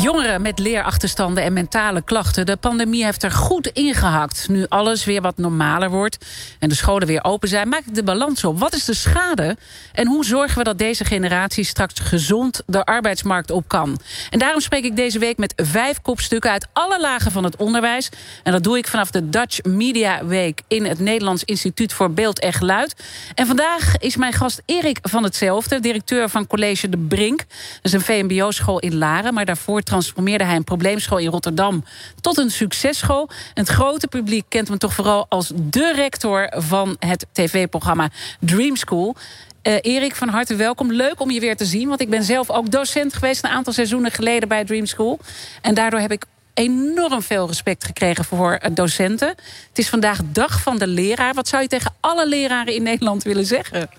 Jongeren met leerachterstanden en mentale klachten. De pandemie heeft er goed ingehakt. Nu alles weer wat normaler wordt en de scholen weer open zijn... maak ik de balans op. Wat is de schade? En hoe zorgen we dat deze generatie straks gezond de arbeidsmarkt op kan? En daarom spreek ik deze week met vijf kopstukken... uit alle lagen van het onderwijs. En dat doe ik vanaf de Dutch Media Week... in het Nederlands Instituut voor Beeld en Geluid. En vandaag is mijn gast Erik van Hetzelfde... directeur van College De Brink. Dat is een VMBO-school in Laren, maar daarvoor transformeerde hij een probleemschool in Rotterdam tot een successchool. Het grote publiek kent hem toch vooral als de rector van het tv-programma Dream School. Uh, Erik, van harte welkom. Leuk om je weer te zien, want ik ben zelf ook docent geweest... een aantal seizoenen geleden bij Dream School. En daardoor heb ik enorm veel respect gekregen voor eh, docenten. Het is vandaag dag van de leraar. Wat zou je tegen alle leraren in Nederland willen zeggen?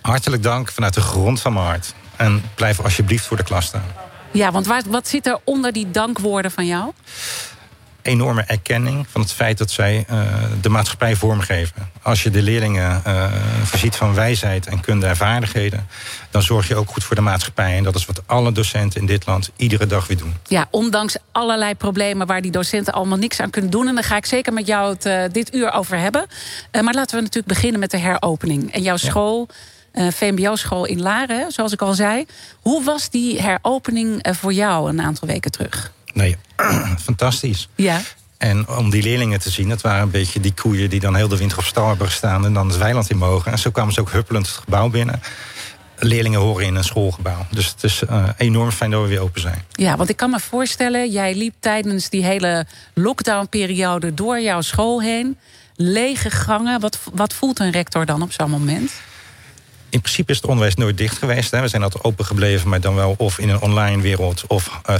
Hartelijk dank vanuit de grond van mijn hart. En blijf alsjeblieft voor de klas staan. Ja, want wat, wat zit er onder die dankwoorden van jou? enorme erkenning van het feit dat zij uh, de maatschappij vormgeven. Als je de leerlingen uh, voorziet van wijsheid en kunde en vaardigheden... dan zorg je ook goed voor de maatschappij. En dat is wat alle docenten in dit land iedere dag weer doen. Ja, ondanks allerlei problemen waar die docenten allemaal niks aan kunnen doen. En daar ga ik zeker met jou het uh, dit uur over hebben. maar laten we natuurlijk beginnen met de heropening. En jouw school... Ja VMBO-school in Laren, zoals ik al zei. Hoe was die heropening uh, voor jou een aantal weken terug? Nee, fantastisch. Ja. En om die leerlingen te zien, dat waren een beetje die koeien... die dan heel de winter op stal hebben gestaan en dan het weiland in mogen. En zo kwamen ze ook huppelend het gebouw binnen leerlingen horen in een schoolgebouw. Dus het is uh, enorm fijn dat we weer open zijn. Ja, want ik kan me voorstellen, jij liep tijdens die hele lockdownperiode door jouw school heen. Lege gangen. Wat, wat voelt een rector dan op zo'n moment? In principe is het onderwijs nooit dicht geweest. Hè. We zijn altijd open gebleven, maar dan wel of in een online wereld of 50-50.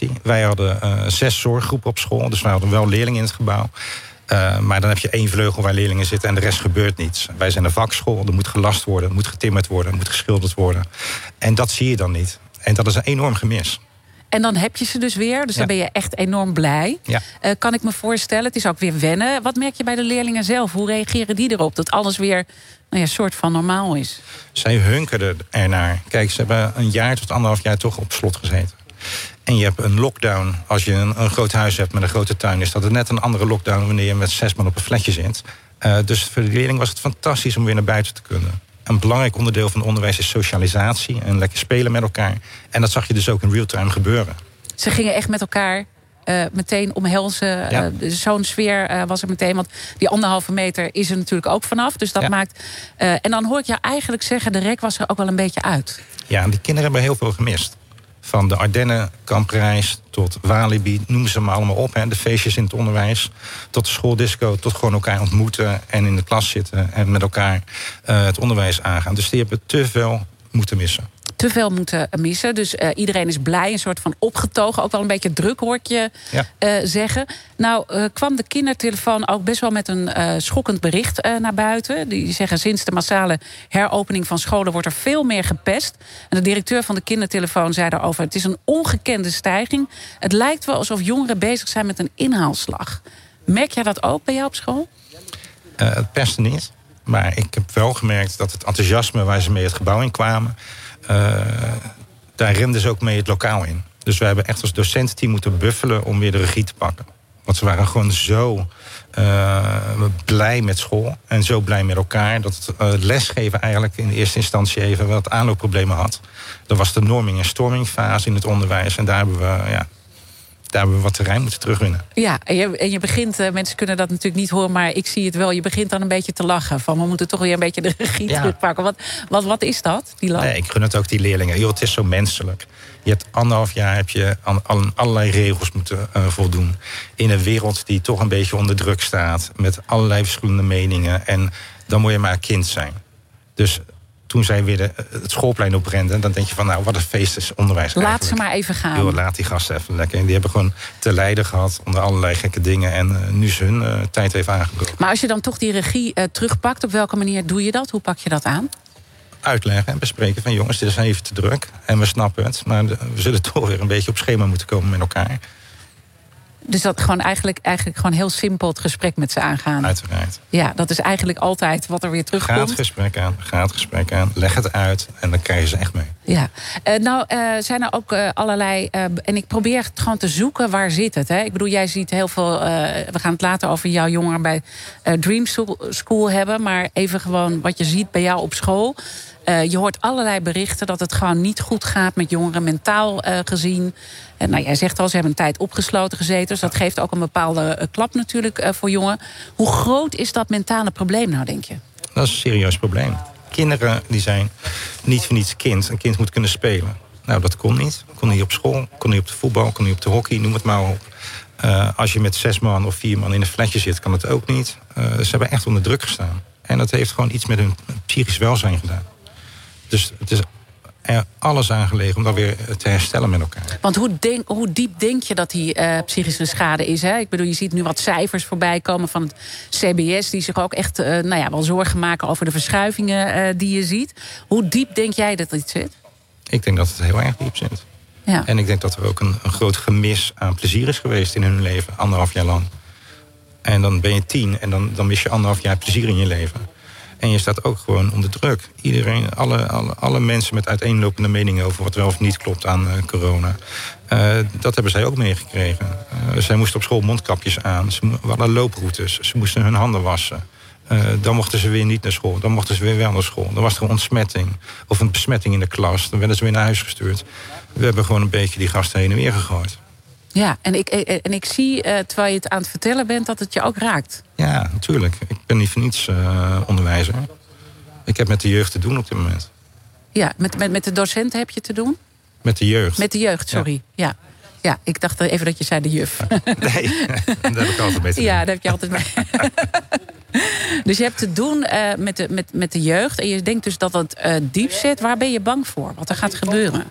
Uh, Wij hadden uh, zes zorggroepen op school, dus we hadden wel leerlingen in het gebouw. Uh, maar dan heb je één vleugel waar leerlingen zitten en de rest gebeurt niets. Wij zijn een vakschool, er moet gelast worden, er moet getimmerd worden, er moet geschilderd worden. En dat zie je dan niet. En dat is een enorm gemis. En dan heb je ze dus weer. Dus dan ben je echt enorm blij. Ja. Uh, kan ik me voorstellen. Het is ook weer wennen. Wat merk je bij de leerlingen zelf? Hoe reageren die erop? Dat alles weer nou ja, soort van normaal is. Zij hunkerden ernaar. Kijk, ze hebben een jaar tot anderhalf jaar toch op slot gezeten. En je hebt een lockdown. Als je een, een groot huis hebt met een grote tuin... is dat net een andere lockdown wanneer je met zes man op een flatje zit. Uh, dus voor de leerling was het fantastisch om weer naar buiten te kunnen. Een belangrijk onderdeel van het onderwijs is socialisatie... en lekker spelen met elkaar. En dat zag je dus ook in real-time gebeuren. Ze gingen echt met elkaar uh, meteen omhelzen. Ja. Uh, Zo'n sfeer uh, was er meteen. Want die anderhalve meter is er natuurlijk ook vanaf. Dus dat ja. maakt. en dan hoor ik jou eigenlijk zeggen: de rek was er ook wel een beetje uit. Ja, en die kinderen hebben heel veel gemist. Van de Ardennen, Kampreis tot Walibi, noem ze maar allemaal op. Hè. De feestjes in het onderwijs, tot de schooldisco... tot gewoon elkaar ontmoeten en in de klas zitten... en met elkaar het onderwijs aangaan. Dus die hebben te veel moeten missen te veel moeten missen. Dus uh, iedereen is blij, een soort van opgetogen. Ook wel een beetje druk, hoor ik je ja. uh, zeggen. Nou uh, kwam de kindertelefoon ook best wel met een schokkend bericht naar buiten. Die zeggen sinds de massale heropening van scholen... wordt er veel meer gepest. En de directeur van de kindertelefoon zei daarover... het is een ongekende stijging. Het lijkt wel alsof jongeren bezig zijn met een inhaalslag. Merk jij dat ook bij jou op school? het pesten niet. Maar ik heb wel gemerkt dat het enthousiasme waar ze mee het gebouw in kwamen daar remden ze ook mee het lokaal in. Dus we hebben echt als docententeam moeten buffelen om weer de regie te pakken. Want ze waren gewoon zo uh, blij met school en zo blij met elkaar... dat uh, lesgeven eigenlijk in eerste instantie even wat aanloopproblemen had. Dat was de norming- en stormingfase in het onderwijs. En daar hebben we ja, daar hebben we wat terrein moeten terugwinnen. Ja, en je, en je begint, uh, mensen kunnen dat natuurlijk niet horen... maar ik zie het wel, je begint dan een beetje te lachen. Van we moeten toch weer een beetje de regie ja. terugpakken. Wat, wat, wat is dat, die lach? Nee, ik gun het ook die leerlingen. Joh, het is zo menselijk. Je hebt anderhalf jaar heb je aan, aan allerlei regels moeten uh, voldoen. In een wereld die toch een beetje onder druk staat... met allerlei verschillende meningen. En dan moet je maar kind zijn. Dus toen zij weer de, het schoolplein oprenden... dan denk je van, nou, wat een feest is onderwijs Laat ze maar even gaan. Yo, laat die gasten even lekker. En die hebben gewoon te lijden gehad onder allerlei gekke dingen... en uh, nu ze hun uh, tijd heeft aangebroken. Maar als je dan toch die regie uh, terugpakt... op welke manier doe je dat? Hoe pak je dat aan? Uitleggen en bespreken van jongens, dit is even te druk. En we snappen het, maar we zullen toch weer een beetje op schema moeten komen met elkaar. Dus dat gewoon eigenlijk, eigenlijk gewoon heel simpel het gesprek met ze aangaan. Uiteraard. Ja, dat is eigenlijk altijd wat er weer terugkomt. Ga het gesprek aan, ga het gesprek aan, leg het uit en dan krijg je ze echt mee. Ja, uh, nou uh, zijn er ook uh, allerlei. en ik probeer het gewoon te zoeken waar zit het. Hè? Ik bedoel, jij ziet heel veel. we gaan het later over jouw jongeren bij Dream School hebben. Maar even gewoon wat je ziet bij jou op school. Uh, je hoort allerlei berichten dat het gewoon niet goed gaat met jongeren, mentaal uh, gezien. En nou, jij zegt al, ze hebben een tijd opgesloten gezeten. Dus dat geeft ook een bepaalde klap natuurlijk voor jongeren. Hoe groot is dat mentale probleem nou, denk je? Dat is een serieus probleem. Kinderen die zijn niet voor niets kind. Een kind moet kunnen spelen. Nou, dat kon niet. Kon niet op school, kon niet op de voetbal, kon niet op de hockey, noem het maar op. als je met zes man of vier man in een flatje zit, kan het ook niet. ze hebben echt onder druk gestaan. En dat heeft gewoon iets met hun psychisch welzijn gedaan. Dus het is er alles aangelegen om dat weer te herstellen met elkaar. Want hoe, denk, hoe diep denk je dat die uh, psychische schade is? Hè? Ik bedoel, je ziet nu wat cijfers voorbij komen van het CBS... die zich ook echt uh, nou ja, wel zorgen maken over de verschuivingen uh, die je ziet. Hoe diep denk jij dat dit zit? Ik denk dat het heel erg diep zit. Ja. En ik denk dat er ook een, een groot gemis aan plezier is geweest in hun leven. Anderhalf jaar lang. En dan ben je tien en dan, dan mis je anderhalf jaar plezier in je leven. En je staat ook gewoon onder druk. Iedereen, alle, alle, mensen met uiteenlopende meningen over wat wel of niet klopt aan uh, corona. Uh, dat hebben zij ook meegekregen. Uh, zij moesten op school mondkapjes aan. Ze hadden looproutes. Ze moesten hun handen wassen. dan mochten ze weer niet naar school. Dan mochten ze weer wel naar school. Dan was er een ontsmetting. Of een besmetting in de klas. Dan werden ze weer naar huis gestuurd. We hebben gewoon een beetje die gasten heen en weer gegooid. Ja, en ik, en ik zie, uh, terwijl je het aan het vertellen bent, dat het je ook raakt. Ja, natuurlijk. Ik ben niet voor niets uh, onderwijzer. Ik heb met de jeugd te doen op dit moment. Ja, met, met, met de docenten heb je te doen? Met de jeugd. Met de jeugd, sorry. Ja. ja. ja ik dacht even dat je zei de juf. Nee, daar heb ik altijd mee te doen. Ja, daar heb je altijd mee. dus je hebt te doen uh, met, de, met, met de jeugd. En je denkt dus dat het uh, diep zit. Waar ben je bang voor? Wat er gaat gebeuren?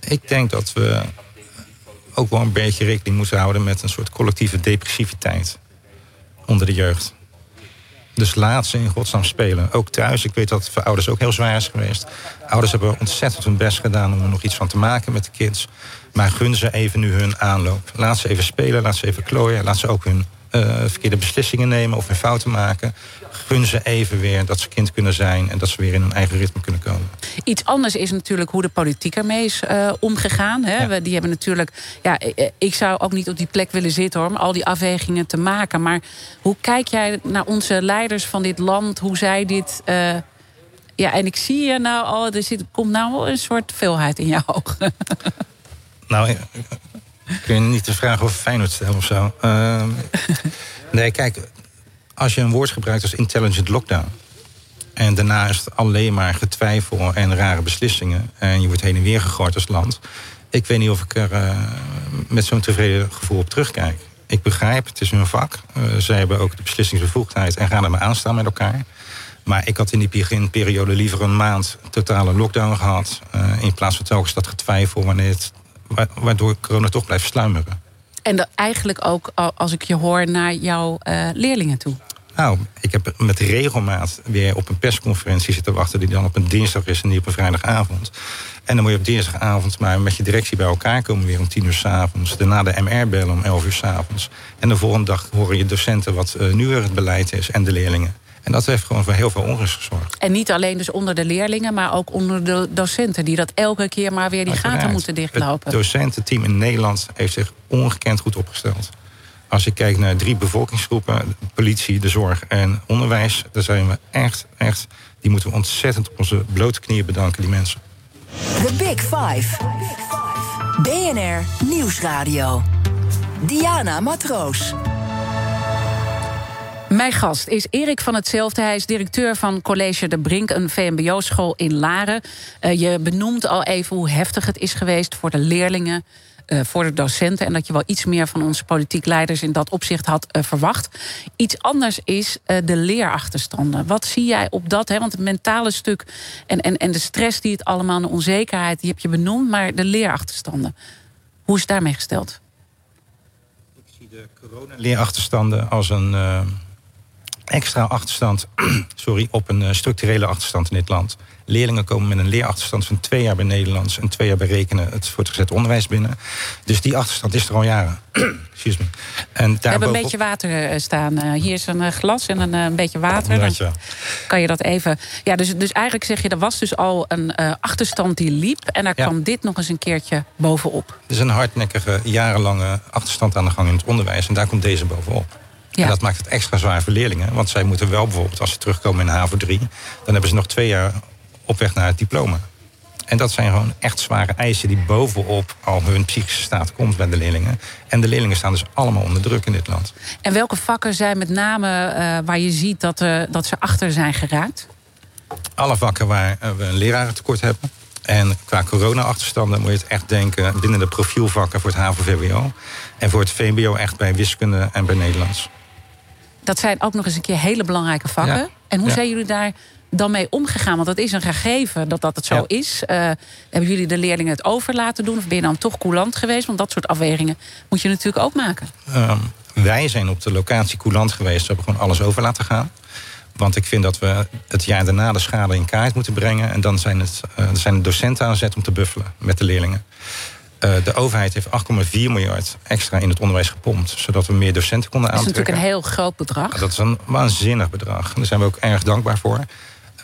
Ik denk dat we ook wel een beetje rekening moeten houden met een soort collectieve depressiviteit onder de jeugd. Dus laat ze in godsnaam spelen. Ook thuis. Ik weet dat het voor ouders ook heel zwaar is geweest. Ouders hebben ontzettend hun best gedaan om er nog iets van te maken met de kids. Maar gun ze even nu hun aanloop. Laat ze even spelen, laat ze even klooien. Laat ze ook hun verkeerde beslissingen nemen of hun fouten maken. Gun ze even weer dat ze kind kunnen zijn en dat ze weer in hun eigen ritme kunnen komen. Iets anders is natuurlijk hoe de politiek ermee is uh, omgegaan. Hè? Ja. Die hebben natuurlijk. Ja, ik zou ook niet op die plek willen zitten hoor, om al die afwegingen te maken. Maar hoe kijk jij naar onze leiders van dit land, hoe zij dit. Ja, en ik zie je nou al, er zit, komt nou wel een soort veelheid in jouw ogen. Nou, kun je niet de vraag over Feyenoord stellen of zo. Uh, nee, kijk, als je een woord gebruikt als intelligent lockdown... en daarna is het alleen maar getwijfel en rare beslissingen... en je wordt heen en weer gegooid als land... ik weet niet of ik er uh, met zo'n tevreden gevoel op terugkijk. Ik begrijp, het is hun vak. Uh, zij hebben ook de beslissingsbevoegdheid en gaan er maar aanstaan met elkaar. Maar ik had in die beginperiode liever een maand totale lockdown gehad... Uh, in plaats van telkens dat getwijfel wanneer het waardoor corona toch blijft sluimeren. En dat eigenlijk ook, als ik je hoor, naar jouw uh, leerlingen toe? Nou, ik heb met regelmaat weer op een persconferentie zitten wachten... die dan op een dinsdag is en niet op een vrijdagavond. En dan moet je op dinsdagavond maar met je directie bij elkaar komen... weer om tien uur s'avonds. Daarna de MR bellen om elf uur s'avonds. En de volgende dag horen je docenten wat uh, nu weer het beleid is... en de leerlingen. En dat heeft gewoon voor heel veel onrust gezorgd. En niet alleen dus onder de leerlingen, maar ook onder de docenten... die dat elke keer maar weer die Uiteraard. gaten moeten dichtlopen. Het docententeam in Nederland heeft zich ongekend goed opgesteld. Als ik kijk naar drie bevolkingsgroepen, politie, de zorg en onderwijs... daar zijn we echt, echt... die moeten we ontzettend op onze blote knieën bedanken, die mensen. The Big Five. BNR Nieuwsradio. Diana Matroos. Mijn gast is Erik van Hetzelfde. Hij is directeur van College de Brink, een VMBO-school in Laren. Uh, je benoemt al even hoe heftig het is geweest voor de leerlingen. eh, voor de docenten. En dat je wel iets meer van onze politiek leiders in dat opzicht had eh, verwacht. Iets anders is eh, de leerachterstanden. Wat zie jij op dat? Hè? Want het mentale stuk en, en, en de stress die het allemaal, de onzekerheid, die heb je benoemd. Maar de leerachterstanden, hoe is daarmee gesteld? Ik zie de corona-leerachterstanden als een extra achterstand sorry, op een structurele achterstand in dit land. Leerlingen komen met een leerachterstand van twee jaar bij Nederlands en twee jaar bij rekenen het voortgezet onderwijs binnen. Dus die achterstand is er al jaren. Excuse me. En We hebben een beetje water eh, staan. Eh, hier is een eh, glas en een, een beetje water. Dan kan je dat even. Ja, dus, dus eigenlijk zeg je, er was dus al een achterstand die liep. En daar kwam dit nog eens een keertje bovenop. Is een hardnekkige, jarenlange achterstand aan de gang in het onderwijs. En daar komt deze bovenop. Ja. En dat maakt het extra zwaar voor leerlingen. Want zij moeten wel bijvoorbeeld, als ze terugkomen in HAVO 3... dan hebben ze nog twee jaar op weg naar het diploma. En dat zijn gewoon echt zware eisen die bovenop al hun psychische staat komt bij de leerlingen. En de leerlingen staan dus allemaal onder druk in dit land. En welke vakken zijn met name uh, waar je ziet dat, uh, dat ze achter zijn geraakt? Alle vakken waar uh, we een lerarentekort hebben. En qua corona-achterstanden moet je het echt denken binnen de profielvakken voor het HAVO-VWO. En voor het VBO echt bij wiskunde en bij Nederlands. Dat zijn ook nog eens een keer hele belangrijke vakken. Ja. En hoe ja. zijn jullie daar dan mee omgegaan? Want dat is een gegeven dat dat het zo is. Uh, hebben jullie de leerlingen het over laten doen? Of ben je dan toch coulant geweest? Want dat soort afwegingen moet je natuurlijk ook maken. Um, wij zijn op de locatie coulant geweest. We hebben gewoon alles over laten gaan. Want ik vind dat we het jaar daarna de schade in kaart moeten brengen. En dan zijn, het, uh, zijn de docenten aan zet om te buffelen met de leerlingen. Uh, de overheid heeft 8,4 miljard extra in het onderwijs gepompt. Zodat we meer docenten konden aantrekken. Dat is natuurlijk een heel groot bedrag. Dat is een waanzinnig bedrag. Daar zijn we ook erg dankbaar voor.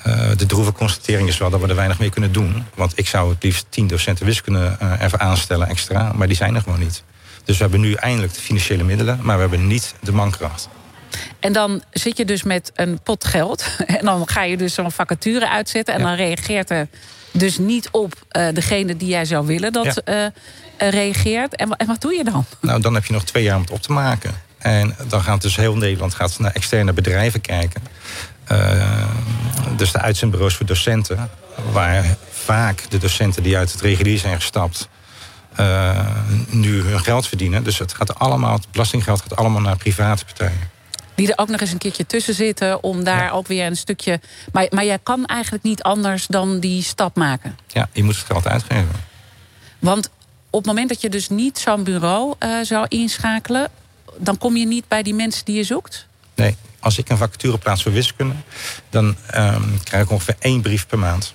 Uh, de droeve constatering is wel dat we er weinig mee kunnen doen. Want ik zou het liefst 10 docenten wiskunde uh, even aanstellen extra. Maar die zijn er gewoon niet. Dus we hebben nu eindelijk de financiële middelen. Maar we hebben niet de mankracht. En dan zit je dus met een pot geld. En dan ga je dus zo'n vacature uitzetten. En ja. dan reageert er dus niet op uh, degene die jij zou willen dat ja. reageert. En, en wat doe je dan? Nou, dan heb je nog twee jaar om het op te maken. En dan gaat dus heel Nederland gaat naar externe bedrijven kijken. Uh, dus de uitzendbureaus voor docenten, waar vaak de docenten die uit het regulier zijn gestapt, nu hun geld verdienen. Dus het gaat allemaal, het belastinggeld gaat allemaal naar private partijen. Die er ook nog eens een keertje tussen zitten om daar ja. ook weer een stukje. Maar, maar jij kan eigenlijk niet anders dan die stap maken. Ja, je moet het geld uitgeven. Want op het moment dat je dus niet zo'n bureau uh, zou inschakelen, dan kom je niet bij die mensen die je zoekt? Nee, als ik een vacature plaats voor wiskunde, dan um, krijg ik ongeveer één brief per maand.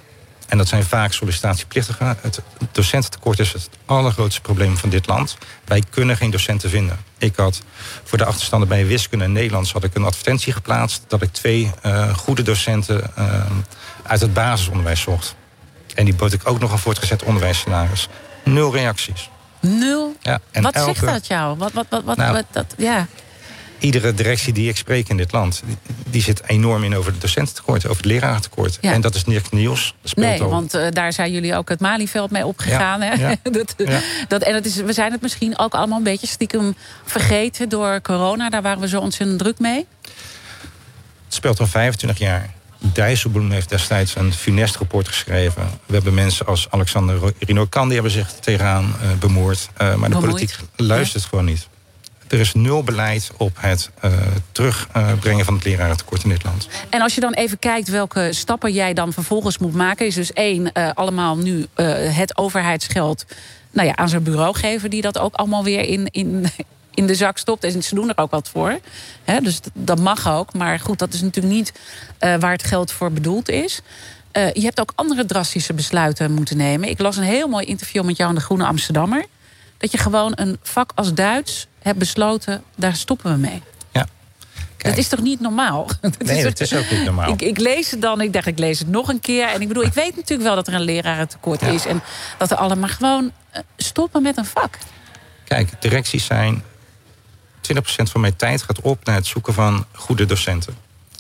En dat zijn vaak sollicitatieplichtigen. Het docententekort is het allergrootste probleem van dit land. Wij kunnen geen docenten vinden. Ik had voor de achterstanden bij wiskunde en Nederlands had ik een advertentie geplaatst dat ik twee uh, goede docenten uh, uit het basisonderwijs zocht. En die bood ik ook nog een voortgezet onderwijsscenaris. Nul reacties. Nul? Ja, en wat elke... zegt dat jou? Wat, wat, wat, wat, nou, wat dat, ja iedere directie die ik spreek in dit land... die, zit enorm in over het docententekort, over het lerarentekort. Ja. En dat is niks nieuws. Dat nee, al... want uh, daar zijn jullie ook het Malieveld mee opgegaan. Ja. Hè? Ja. dat, dat, en het is, we zijn het misschien ook allemaal een beetje stiekem vergeten door corona. Daar waren we zo ontzettend druk mee. Het speelt al 25 jaar. Dijsselbloem heeft destijds een funest rapport geschreven. We hebben mensen als Alexander Rino-Kan... die hebben zich tegenaan uh, bemoord. Uh, maar de politiek luistert gewoon niet. Er is nul beleid op het uh, terugbrengen van het lerarentekort in dit land. En als je dan even kijkt welke stappen jij dan vervolgens moet maken... is dus één, uh, allemaal nu uh, het overheidsgeld nou ja, aan zijn bureau geven... die dat ook allemaal weer in, in, in de zak stopt. En ze doen er ook wat voor. Dus dat mag ook. Maar goed, dat is natuurlijk niet waar het geld voor bedoeld is... Je hebt ook andere drastische besluiten moeten nemen. Ik las een heel mooi interview met jou in de Groene Amsterdammer. Dat je gewoon een vak als Duits hebt besloten, daar stoppen we mee. Ja. Dat is toch niet normaal? Dat nee, is, dat is ook niet normaal. Ik, ik, lees het dan, ik dacht, ik lees het nog een keer. En ik bedoel, ik weet natuurlijk wel dat er een lerarentekort ja. is. En dat er allemaal gewoon uh, stoppen met een vak. Kijk, directies zijn... 20% van mijn tijd gaat op naar het zoeken van goede docenten.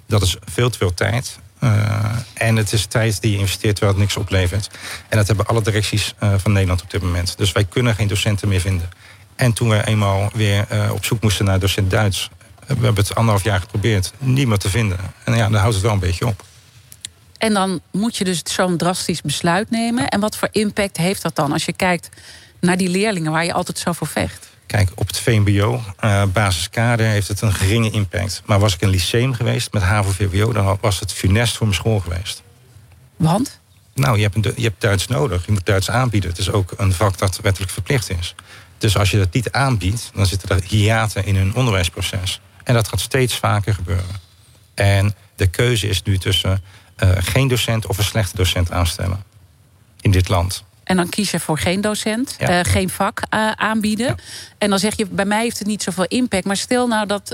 Dat is veel te veel tijd. Uh, en het is tijd die je investeert terwijl het niks oplevert. En dat hebben alle directies uh, van Nederland op dit moment. Dus wij kunnen geen docenten meer vinden. En toen we eenmaal weer uh, op zoek moesten naar docent Duits... we hebben het anderhalf jaar geprobeerd, niemand te vinden. En ja, dan houdt het wel een beetje op. En dan moet je dus zo'n drastisch besluit nemen. En wat voor impact heeft dat dan als je kijkt naar die leerlingen waar je altijd zo voor vecht? Kijk, op het VMBO, uh, basiskader, heeft het een geringe impact. Maar was ik een lyceum geweest met HAVO-VWO... dan was het funest voor mijn school geweest. Want? Nou, je hebt, een, je hebt Duits nodig. Je moet Duits aanbieden. Het is ook een vak dat wettelijk verplicht is. Dus als je dat niet aanbiedt, dan zitten er hiaten in hun onderwijsproces. En dat gaat steeds vaker gebeuren. En de keuze is nu tussen uh, geen docent of een slechte docent aanstellen. In dit land. En dan kies je voor geen docent, ja. uh, geen vak uh, aanbieden. Ja. En dan zeg je, bij mij heeft het niet zoveel impact. Maar stel nou dat...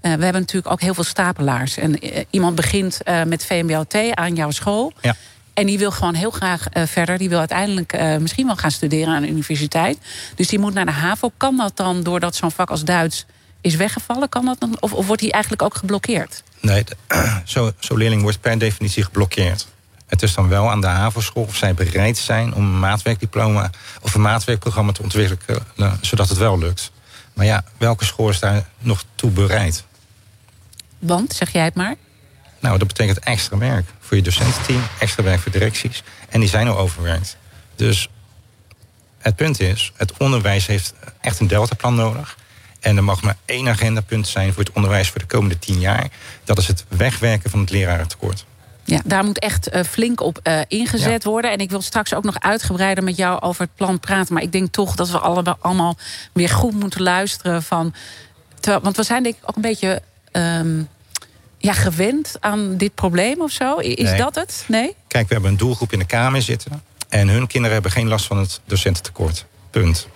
we hebben natuurlijk ook heel veel stapelaars. En iemand begint met VMBOT aan jouw school. Ja. En die wil gewoon heel graag uh, verder. Die wil uiteindelijk uh, misschien wel gaan studeren aan de universiteit. Dus die moet naar de HAVO. Kan dat dan doordat zo'n vak als Duits is weggevallen? Kan dat dan, of, of wordt hij eigenlijk ook geblokkeerd? Nee, zo'n zo leerling wordt per definitie geblokkeerd. Het is dan wel aan de HAVO-school of zij bereid zijn om een maatwerkdiploma of een maatwerkprogramma te ontwikkelen, zodat het wel lukt. Maar ja, welke school is daar nog toe bereid? Want, zeg jij het maar? Nou, dat betekent extra werk voor je docententeam, extra werk voor directies. En die zijn al overwerkt. Dus het punt is, het onderwijs heeft echt een deltaplan nodig. En er mag maar één agendapunt zijn voor het onderwijs voor de komende tien jaar. Dat is het wegwerken van het lerarentekort. Ja, daar moet echt uh, flink op uh, ingezet ja. worden. En ik wil straks ook nog uitgebreider met jou over het plan praten. Maar ik denk toch dat we allemaal, allemaal weer goed moeten luisteren. Van, terwijl, want we zijn denk ik ook een beetje... Um, ja, gewend aan dit probleem of zo? Is nee. dat het? Nee? Kijk, we hebben een doelgroep in de Kamer zitten. En hun kinderen hebben geen last van het docententekort. Punt.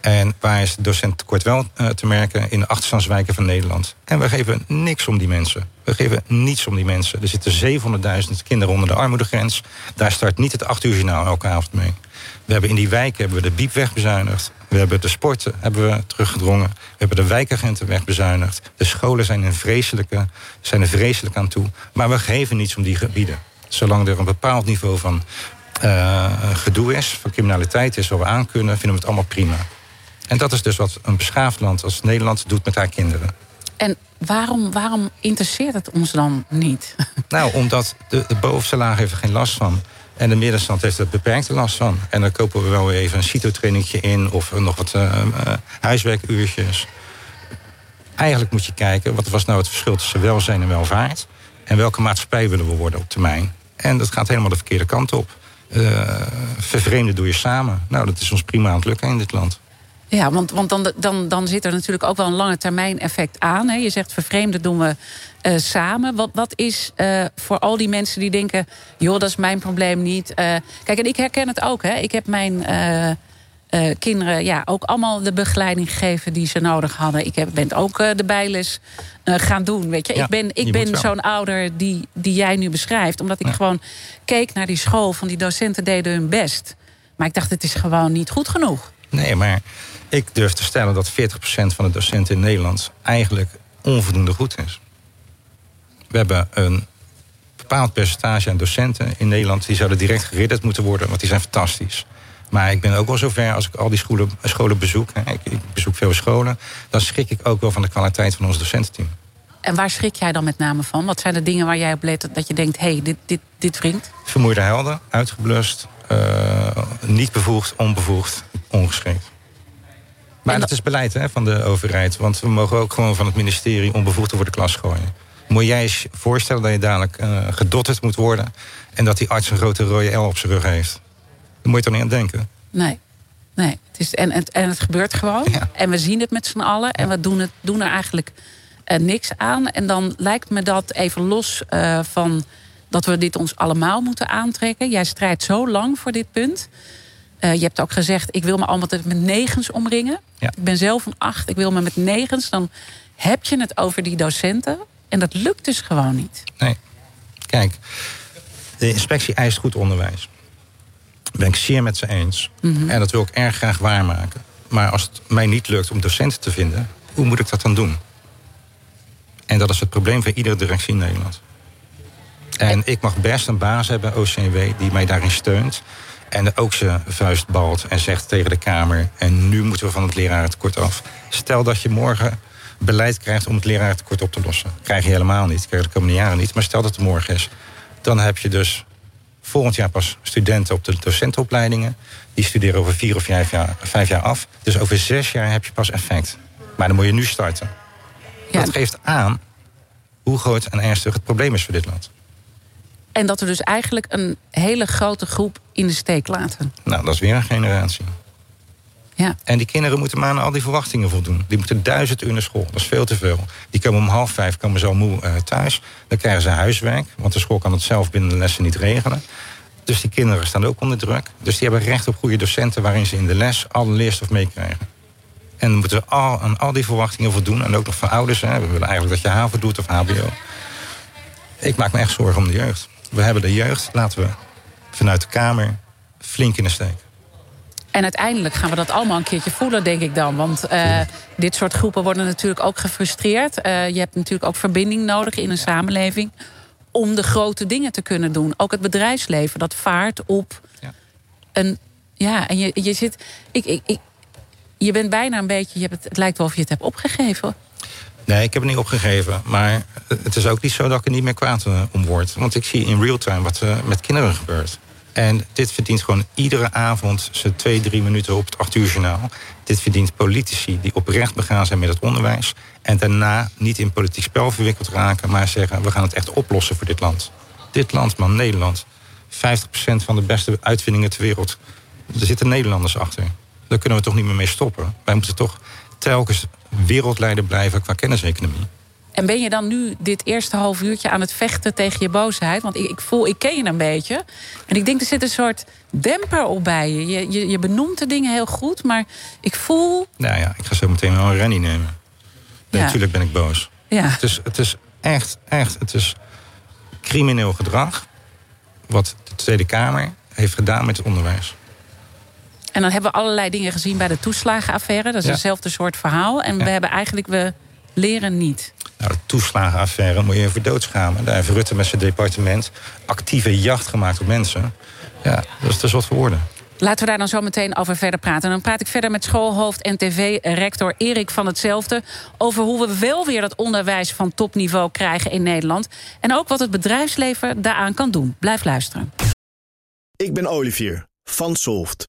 En waar is het docententekort wel uh, te merken? In de achterstandswijken van Nederland. En we geven niks om die mensen. We geven niets om die mensen. Er zitten 700.000 kinderen onder de armoedegrens. Daar start niet het 8 uur journaal elke avond mee. We hebben in die wijken hebben we de biep wegbezuinigd. We hebben de sporten hebben we teruggedrongen. We hebben de wijkagenten wegbezuinigd. De scholen zijn, een vreselijke, zijn er vreselijk aan toe. Maar we geven niets om die gebieden. Zolang er een bepaald niveau van uh, gedoe is, van criminaliteit is, waar we aan kunnen, vinden we het allemaal prima. En dat is dus wat een beschaafd land als Nederland doet met haar kinderen. En waarom, waarom interesseert het ons dan niet? Nou, omdat de, de bovenste laag heeft er geen last van. En de middenstand heeft er beperkte last van. En dan kopen we wel weer even een CITO-trainingje in... of nog wat uh, huiswerkuurtjes. Eigenlijk moet je kijken... wat was nou het verschil tussen welzijn en welvaart... en welke maatschappij willen we worden op termijn. En dat gaat helemaal de verkeerde kant op. Uh, vervreemden doe je samen. Nou, dat is ons prima aan het lukken in dit land. Ja, want, want dan, dan, dan zit er natuurlijk ook wel een lange termijn effect aan. Hè? Je zegt vervreemden doen we uh, samen. Wat, wat is uh, voor al die mensen die denken... joh, dat is mijn probleem niet. Uh, kijk, en ik herken het ook. Hè? Ik heb mijn kinderen ja, ook allemaal de begeleiding gegeven... die ze nodig hadden. Ik heb, ben ook de bijles gaan doen. Weet je? Ja, ik ben, ik ben zo'n ouder die, die jij nu beschrijft. Omdat ik ja. gewoon keek naar die school... van die docenten deden hun best. Maar ik dacht, het is gewoon niet goed genoeg. Nee, maar ik durf te stellen dat 40% van de docenten in Nederland eigenlijk onvoldoende goed is. We hebben een bepaald percentage aan docenten in Nederland die zouden direct geridderd moeten worden, want die zijn fantastisch. Maar ik ben ook wel zover als ik al die scholen, scholen bezoek, hè, ik, ik bezoek veel scholen, dan schrik ik ook wel van de kwaliteit van ons docententeam. En waar schrik jij dan met name van? Wat zijn de dingen waar jij op let dat je denkt, hé, hey, dit, dit, dit wringt? Vermoeide helden, uitgeblust, uh, niet bevoegd, onbevoegd, ongeschikt. Maar dat is beleid hè, van de overheid. Want we mogen ook gewoon van het ministerie onbevoegd voor de klas gooien. Moet jij eens voorstellen dat je dadelijk uh, gedotterd moet worden... en dat die arts een grote rode L op zijn rug heeft? Daar moet je toch niet aan denken? Nee. nee. Het is, en, en, en het gebeurt gewoon. Ja. En we zien het met z'n allen. En we doen, het, doen er eigenlijk uh, niks aan. En dan lijkt me dat even los uh, van dat we dit ons allemaal moeten aantrekken. Jij strijdt zo lang voor dit punt... Uh, je hebt ook gezegd, ik wil me allemaal met negens omringen. Ja. Ik ben zelf van acht, ik wil me met negens. Dan heb je het over die docenten. En dat lukt dus gewoon niet. Nee. Kijk, de inspectie eist goed onderwijs. Daar ben ik zeer met ze eens. Mhm. Mm -hmm. En dat wil ik erg graag waarmaken. Maar als het mij niet lukt om docenten te vinden... hoe moet ik dat dan doen? En dat is het probleem van iedere directie in Nederland. En, en ik mag best een baas hebben, OCW, die mij daarin steunt... En ook zijn vuist balt en zegt tegen de Kamer... en nu moeten we van het lerarentekort af. Stel dat je morgen beleid krijgt om het lerarentekort op te lossen. Krijg je helemaal niet, krijg je de komende jaren niet. Maar stel dat het morgen is. Dan heb je dus volgend jaar pas studenten op de docentenopleidingen. Die studeren over vier of vijf jaar, vijf jaar af. Dus over zes jaar heb je pas effect. Maar dan moet je nu starten. Ja. Dat geeft aan hoe groot en ernstig het probleem is voor dit land. En dat we dus eigenlijk een hele grote groep in de steek laten. Nou, dat is weer een generatie. Ja. En die kinderen moeten maar aan al die verwachtingen voldoen. Die moeten duizend uur naar school. Dat is veel te veel. Die komen om half vijf komen zo moe uh, thuis. Dan krijgen ze huiswerk. Want de school kan het zelf binnen de lessen niet regelen. Dus die kinderen staan ook onder druk. Dus die hebben recht op goede docenten... waarin ze in de les alle leerstof meekrijgen. En dan moeten we al, aan al die verwachtingen voldoen. En ook nog van ouders. Hè. We willen eigenlijk dat je HAVO doet of HBO. Ik maak me echt zorgen om de jeugd. We hebben de jeugd. Laten we vanuit de Kamer flink in de steek. En uiteindelijk gaan we dat allemaal een keertje voelen, denk ik dan. Want uh, dit soort groepen worden natuurlijk ook gefrustreerd. Uh, je hebt natuurlijk ook verbinding nodig in een samenleving... om de grote dingen te kunnen doen. Ook het bedrijfsleven, dat vaart op ja. een... Ja, en je, je zit... Ik, ik, ik, je bent bijna een beetje... Je hebt het, het lijkt wel of je het hebt opgegeven. Nee, ik heb het niet opgegeven. Maar het is ook niet zo dat ik er niet meer kwaad om word. Want ik zie in real time wat er met kinderen gebeurt. En dit verdient gewoon iedere avond zijn twee, drie minuten op het acht uur journaal. Dit verdient politici die oprecht begaan zijn met het onderwijs. En daarna niet in politiek spel verwikkeld raken, maar zeggen: we gaan het echt oplossen voor dit land. Dit land, man, Nederland. 50% van de beste uitvindingen ter wereld. Er zitten Nederlanders achter. Daar kunnen we toch niet meer mee stoppen. Wij moeten toch telkens wereldleider blijven qua kenniseconomie. En ben je dan nu dit eerste half uurtje aan het vechten tegen je boosheid? Want ik, ik voel, ik ken je een beetje. En ik denk, er zit een soort demper op bij je. Je, je, je benoemt de dingen heel goed, maar ik voel... Nou ja, ik ga zo meteen wel een rennie nemen. Nee, Ja. Natuurlijk ben ik boos. Ja. Het, is, het is echt, echt, het is crimineel gedrag... wat de Tweede Kamer heeft gedaan met het onderwijs. En dan hebben we allerlei dingen gezien bij de toeslagenaffaire. Dat is Ja. hetzelfde soort verhaal. En we hebben eigenlijk, we leren niet. Nou, de toeslagenaffaire moet je even doodschamen. Daar heeft Rutte met zijn departement actieve jacht gemaakt op mensen. Ja, dat is te zot voor woorden. Laten we daar dan zo meteen over verder praten. En dan praat ik verder met schoolhoofd en tv-rector Erik van Hetzelfde... over hoe we wel weer dat onderwijs van topniveau krijgen in Nederland. En ook wat het bedrijfsleven daaraan kan doen. Blijf luisteren. Ik ben Olivier van Solft.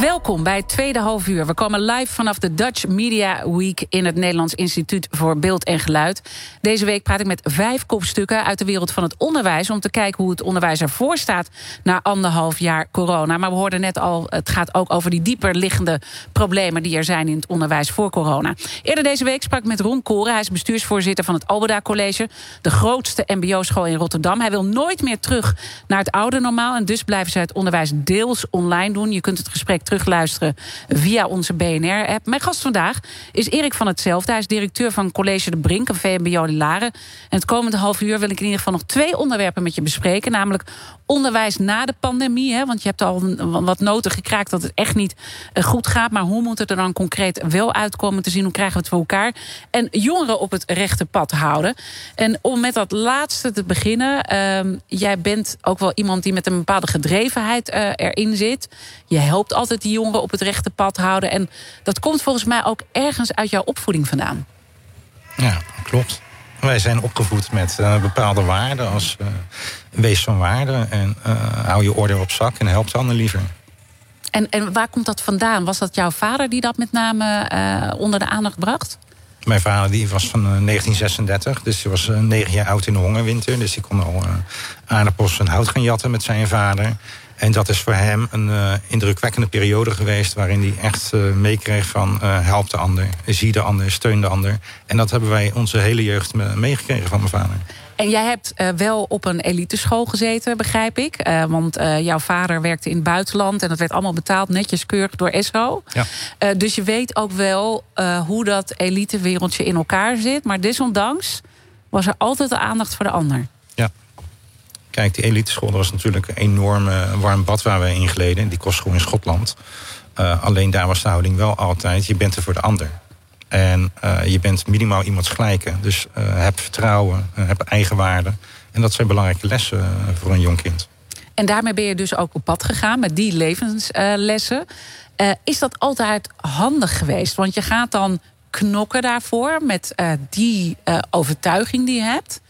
Welkom bij het tweede half uur. We komen live vanaf de Dutch Media Week in het Nederlands Instituut voor Beeld en Geluid. Deze week praat ik met vijf kopstukken uit de wereld van het onderwijs om te kijken hoe het onderwijs ervoor staat na anderhalf jaar corona. Maar we hoorden net al, het gaat ook over die dieper liggende problemen die er zijn in het onderwijs voor corona. Eerder deze week sprak ik met Ron Koren. Hij is bestuursvoorzitter van het Alberda College, de grootste MBO-school in Rotterdam. Hij wil nooit meer terug naar het oude normaal en dus blijven ze het onderwijs deels online doen. Je kunt het gesprek terugluisteren via onze BNR-app. Mijn gast vandaag is Erik van Hetzelfde. Hij is directeur van College de Brink, een VMBO Laren. En het komende half uur wil ik in ieder geval nog twee onderwerpen met je bespreken. Namelijk onderwijs na de pandemie. Hè, want je hebt al wat noten gekraakt dat het echt niet eh, goed gaat. Maar hoe moet het er dan concreet wel uitkomen te zien? Hoe krijgen we het voor elkaar? En jongeren op het rechte pad houden. En om met dat laatste te beginnen. ehm, jij bent ook wel iemand die met een bepaalde gedrevenheid eh, erin zit. Je helpt altijd die jongeren op het rechte pad houden. En dat komt volgens mij ook ergens uit jouw opvoeding vandaan. Ja, klopt. Wij zijn opgevoed met eh, bepaalde waarden als eh, wees van waarde en eh, hou je orde op zak en help de ander liever. En, en waar komt dat vandaan? Was dat jouw vader die dat met name onder de aandacht bracht? Mijn vader die was van eh, 1936, dus hij was negen jaar oud in de hongerwinter. Dus hij kon al aardappels en hout gaan jatten met zijn vader. En dat is voor hem een eh, indrukwekkende periode geweest... waarin hij echt eh, meekreeg van eh, help de ander, zie de ander, steun de ander. En dat hebben wij onze hele jeugd me- meegekregen van mijn vader. En jij hebt wel op een eliteschool gezeten, begrijp ik. Want jouw vader werkte in het buitenland en dat werd allemaal betaald, netjes keurig door ESO. Ja. Dus je weet ook wel hoe dat elitewereldje in elkaar zit. Maar desondanks was er altijd de aandacht voor de ander. Kijk, die eliteschool dat was natuurlijk een enorm eh, warm bad waar we in gleden. Die kostschool in Schotland. Eh, alleen daar was de houding wel altijd, je bent er voor de ander. En je bent minimaal iemands gelijke. Dus heb vertrouwen, heb eigenwaarde. En dat zijn belangrijke lessen voor een jong kind. En daarmee ben je dus ook op pad gegaan met die levenslessen. is dat altijd handig geweest? Want je gaat dan knokken daarvoor met die overtuiging die je hebt.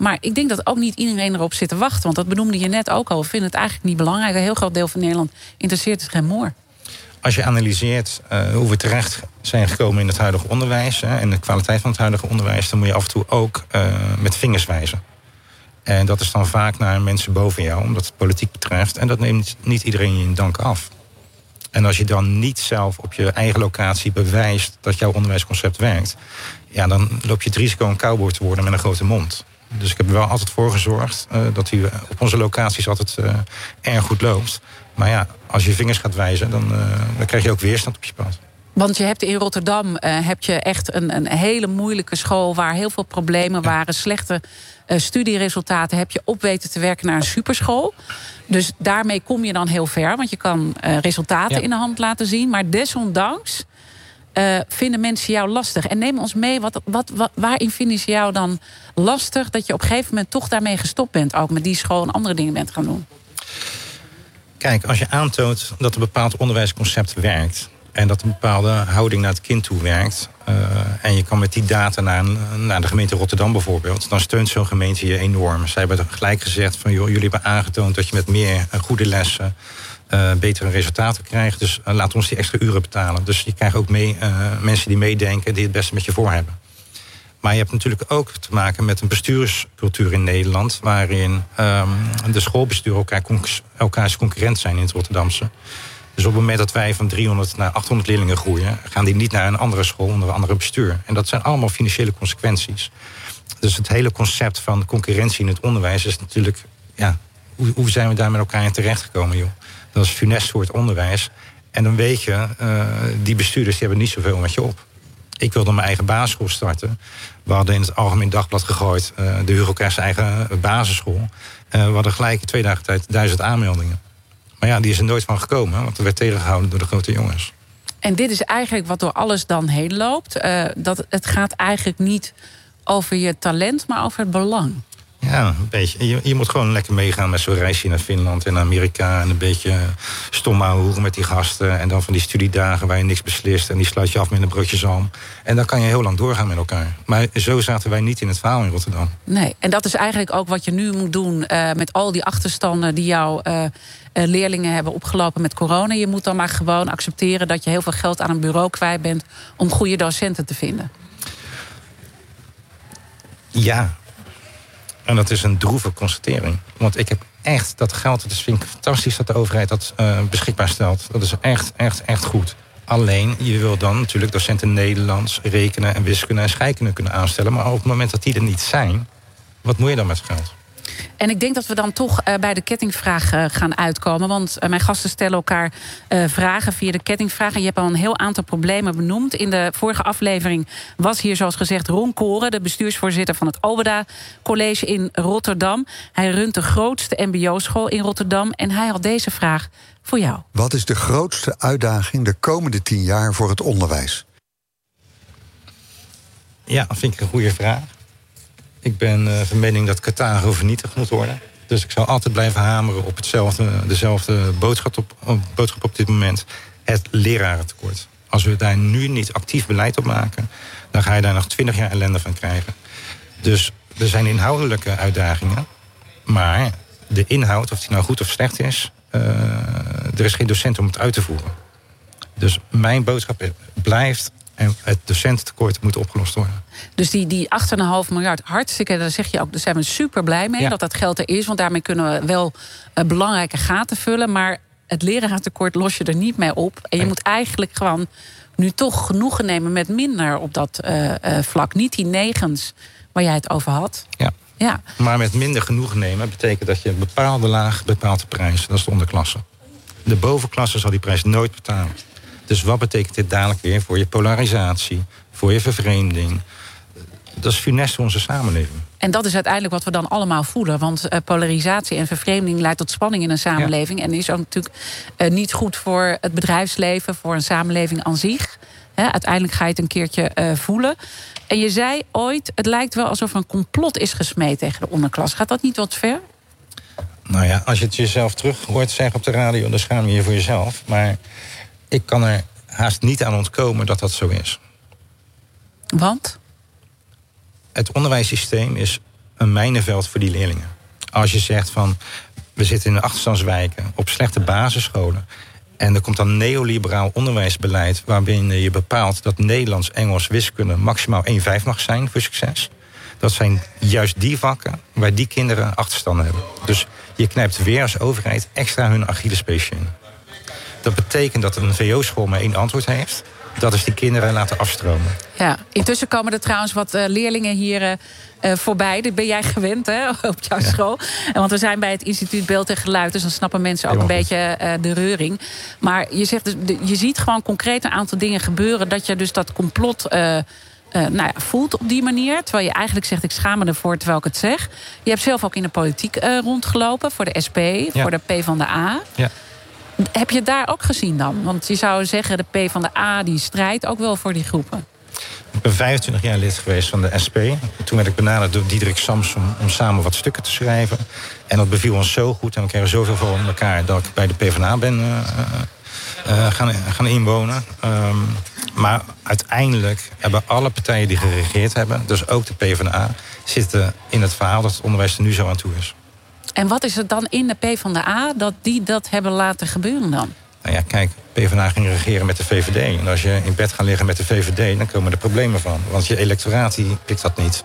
Maar ik denk dat ook niet iedereen erop zit te wachten. Want dat benoemde je net ook al. We vinden het eigenlijk niet belangrijk. Een heel groot deel van Nederland interesseert zich geen moer. Als je analyseert uh, hoe we terecht zijn gekomen in het huidige onderwijs... Hè, en de kwaliteit van het huidige onderwijs... dan moet je af en toe ook uh, met vingers wijzen. En dat is dan vaak naar mensen boven jou, omdat het politiek betreft. En dat neemt niet iedereen je in dank af. En als je dan niet zelf op je eigen locatie bewijst dat jouw onderwijsconcept werkt, ja, dan loop je het risico een cowboy te worden met een grote mond. Dus ik heb er wel altijd voor gezorgd uh, dat hij op onze locaties altijd uh, erg goed loopt. Maar ja, als je vingers gaat wijzen, dan, dan krijg je ook weerstand op je pad. Want je hebt in Rotterdam heb je echt een, een hele moeilijke school waar heel veel problemen waren, slechte studieresultaten. Heb je op weten te werken naar een superschool. Dus daarmee kom je dan heel ver, want je kan resultaten ja. in de hand laten zien. Maar desondanks uh, vinden mensen jou lastig? En neem ons mee, wat, wat, waarin vinden ze jou dan lastig... dat je op een gegeven moment toch daarmee gestopt bent... ook met die school en andere dingen bent gaan doen? Kijk, als je aantoont dat een bepaald onderwijsconcept werkt... en dat een bepaalde houding naar het kind toe werkt... Uh, en je kan met die data naar, naar de gemeente Rotterdam bijvoorbeeld... dan steunt zo'n gemeente je enorm. Zij hebben gelijk gezegd van... joh, jullie hebben aangetoond dat je met meer goede lessen uh, betere resultaten krijgt. Dus uh, laat ons die extra uren betalen. Dus je krijgt ook mee, uh, mensen die meedenken, die het beste met je voor hebben. Maar je hebt natuurlijk ook te maken met een bestuurscultuur in Nederland... waarin um, de schoolbesturen elkaar elkaars concurrent zijn in het Rotterdamse. Dus op het moment dat wij van 300 naar 800 leerlingen groeien... gaan die niet naar een andere school onder een andere bestuur. En dat zijn allemaal financiële consequenties. Dus het hele concept van concurrentie in het onderwijs is natuurlijk... Ja, hoe, hoe zijn we daar met elkaar in terechtgekomen, joh? Dat is funest voor het onderwijs. En dan weet je, uh, die bestuurders die hebben niet zoveel met je op. Ik wilde mijn eigen basisschool starten. We hadden in het Algemeen Dagblad gegooid... Uh, de Hugo Kers eigen basisschool. Uh, we hadden gelijk twee dagen tijd duizend aanmeldingen. Maar ja, die is er nooit van gekomen. Want er werd tegengehouden door de grote jongens. En dit is eigenlijk wat door alles dan heen loopt. dat het gaat eigenlijk niet over je talent, maar over het belang. Ja, een beetje. Je, je, moet gewoon lekker meegaan met zo'n reisje naar Finland en Amerika. En een beetje stom hoeren met die gasten. En dan van die studiedagen waar je niks beslist. En die sluit je af met een broodje zalm. En dan kan je heel lang doorgaan met elkaar. Maar zo zaten wij niet in het verhaal in Rotterdam. Nee, en dat is eigenlijk ook wat je nu moet doen... Uh, met al die achterstanden die jouw uh, leerlingen hebben opgelopen met corona. Je moet dan maar gewoon accepteren dat je heel veel geld aan een bureau kwijt bent... om goede docenten te vinden. Ja, en dat is een droeve constatering. Want ik heb echt dat geld, dat vind ik fantastisch dat de overheid dat uh, beschikbaar stelt. Dat is echt, echt, echt goed. Alleen, je wil dan natuurlijk docenten Nederlands, rekenen en wiskunde en scheikunde kunnen aanstellen. Maar op het moment dat die er niet zijn, wat moet je dan met geld? En ik denk dat we dan toch uh, bij de kettingvraag uh, gaan uitkomen. Want uh, mijn gasten stellen elkaar vragen via de kettingvraag. En je hebt al een heel aantal problemen benoemd. In de vorige aflevering was hier zoals gezegd Ron Koren... de bestuursvoorzitter van het Obeda College in Rotterdam. Hij runt de grootste mbo-school in Rotterdam. En hij had deze vraag voor jou. Wat is de grootste uitdaging de komende tien jaar voor het onderwijs? Ja, dat vind ik een goede vraag. Ik ben uh, van mening dat Qatar vernietigd moet worden. Dus ik zal altijd blijven hameren op hetzelfde, dezelfde boodschap op, op dit moment. Het lerarentekort. Als we daar nu niet actief beleid op maken... dan ga je daar nog twintig jaar ellende van krijgen. Dus er zijn inhoudelijke uitdagingen. Maar de inhoud, of die nou goed of slecht is... Uh, er is geen docent om het uit te voeren. Dus mijn boodschap blijft en het docententekort moet opgelost worden. Dus die, die 8,5 miljard, hartstikke, daar zeg je ook, daar zijn we super blij mee dat dat geld er is. Want daarmee kunnen we wel uh, belangrijke gaten vullen. Maar het lerarentekort los je er niet mee op. En je moet eigenlijk gewoon nu toch genoegen nemen met minder op dat uh, uh, vlak. Niet die negens waar jij het over had. Ja. Ja. Maar met minder genoegen nemen betekent dat je een bepaalde laag bepaalt de prijs. Dat is de onderklasse. De bovenklasse zal die prijs nooit betalen. Dus wat betekent dit dadelijk weer voor je polarisatie, voor je vervreemding? Dat is funest voor onze samenleving. En dat is uiteindelijk wat we dan allemaal voelen. Want uh, polarisatie en vervreemding leidt tot spanning in een samenleving. Ja. En is ook natuurlijk uh, niet goed voor het bedrijfsleven, voor een samenleving aan zich. Uiteindelijk ga je het een keertje eh, voelen. En je zei ooit, het lijkt wel alsof een complot is gesmeed tegen de onderklas. Gaat dat niet wat ver? Nou ja, als je het jezelf terug hoort zeggen op de radio, dan schaam je je voor jezelf. Maar ik kan er haast niet aan ontkomen dat dat zo is. Want? Het onderwijssysteem is een mijnenveld voor die leerlingen. Als je zegt van we zitten in de achterstandswijken op slechte basisscholen. En er komt dan neoliberaal onderwijsbeleid waarbij je bepaalt dat Nederlands, Engels, wiskunde maximaal 1,5 mag zijn voor succes. Dat zijn juist die vakken waar die kinderen achterstanden hebben. Dus je knijpt weer als overheid extra hun Achillespeesje in. Dat betekent dat een VO-school maar één antwoord heeft. Dat is die kinderen laten afstromen. Ja, intussen komen er trouwens wat uh, leerlingen hier uh, voorbij. Dat ben jij gewend hè, op jouw school. Want we zijn bij het instituut Beeld en Geluid... dus dan snappen mensen ook Helemaal een goed. beetje de reuring. Maar je, zegt dus, je ziet gewoon concreet een aantal dingen gebeuren... dat je dus dat complot... Uh, nou ja, voelt op die manier. Terwijl je eigenlijk zegt, ik schaam me ervoor terwijl ik het zeg. Je hebt zelf ook in de politiek uh, rondgelopen. Voor de SP, ja. voor de P van de A. Ja. Heb je het daar ook gezien dan? Want je zou zeggen, de P van de A die strijdt ook wel voor die groepen. Ik ben 25 jaar lid geweest van de SP. Toen werd ik benaderd door Diederik Samson om samen wat stukken te schrijven. En dat beviel ons zo goed en we kregen zoveel voor elkaar... dat ik bij de PvdA ben uh, uh, gaan, gaan inwonen. Um, maar uiteindelijk hebben alle partijen die geregeerd hebben... dus ook de PvdA, zitten in het verhaal dat het onderwijs er nu zo aan toe is. En wat is het dan in de PvdA dat die dat hebben laten gebeuren dan? Nou ja, kijk, PvdA ging regeren met de VVD. En als je in bed gaat liggen met de VVD, dan komen er problemen van. Want je electoraat die pikt dat niet.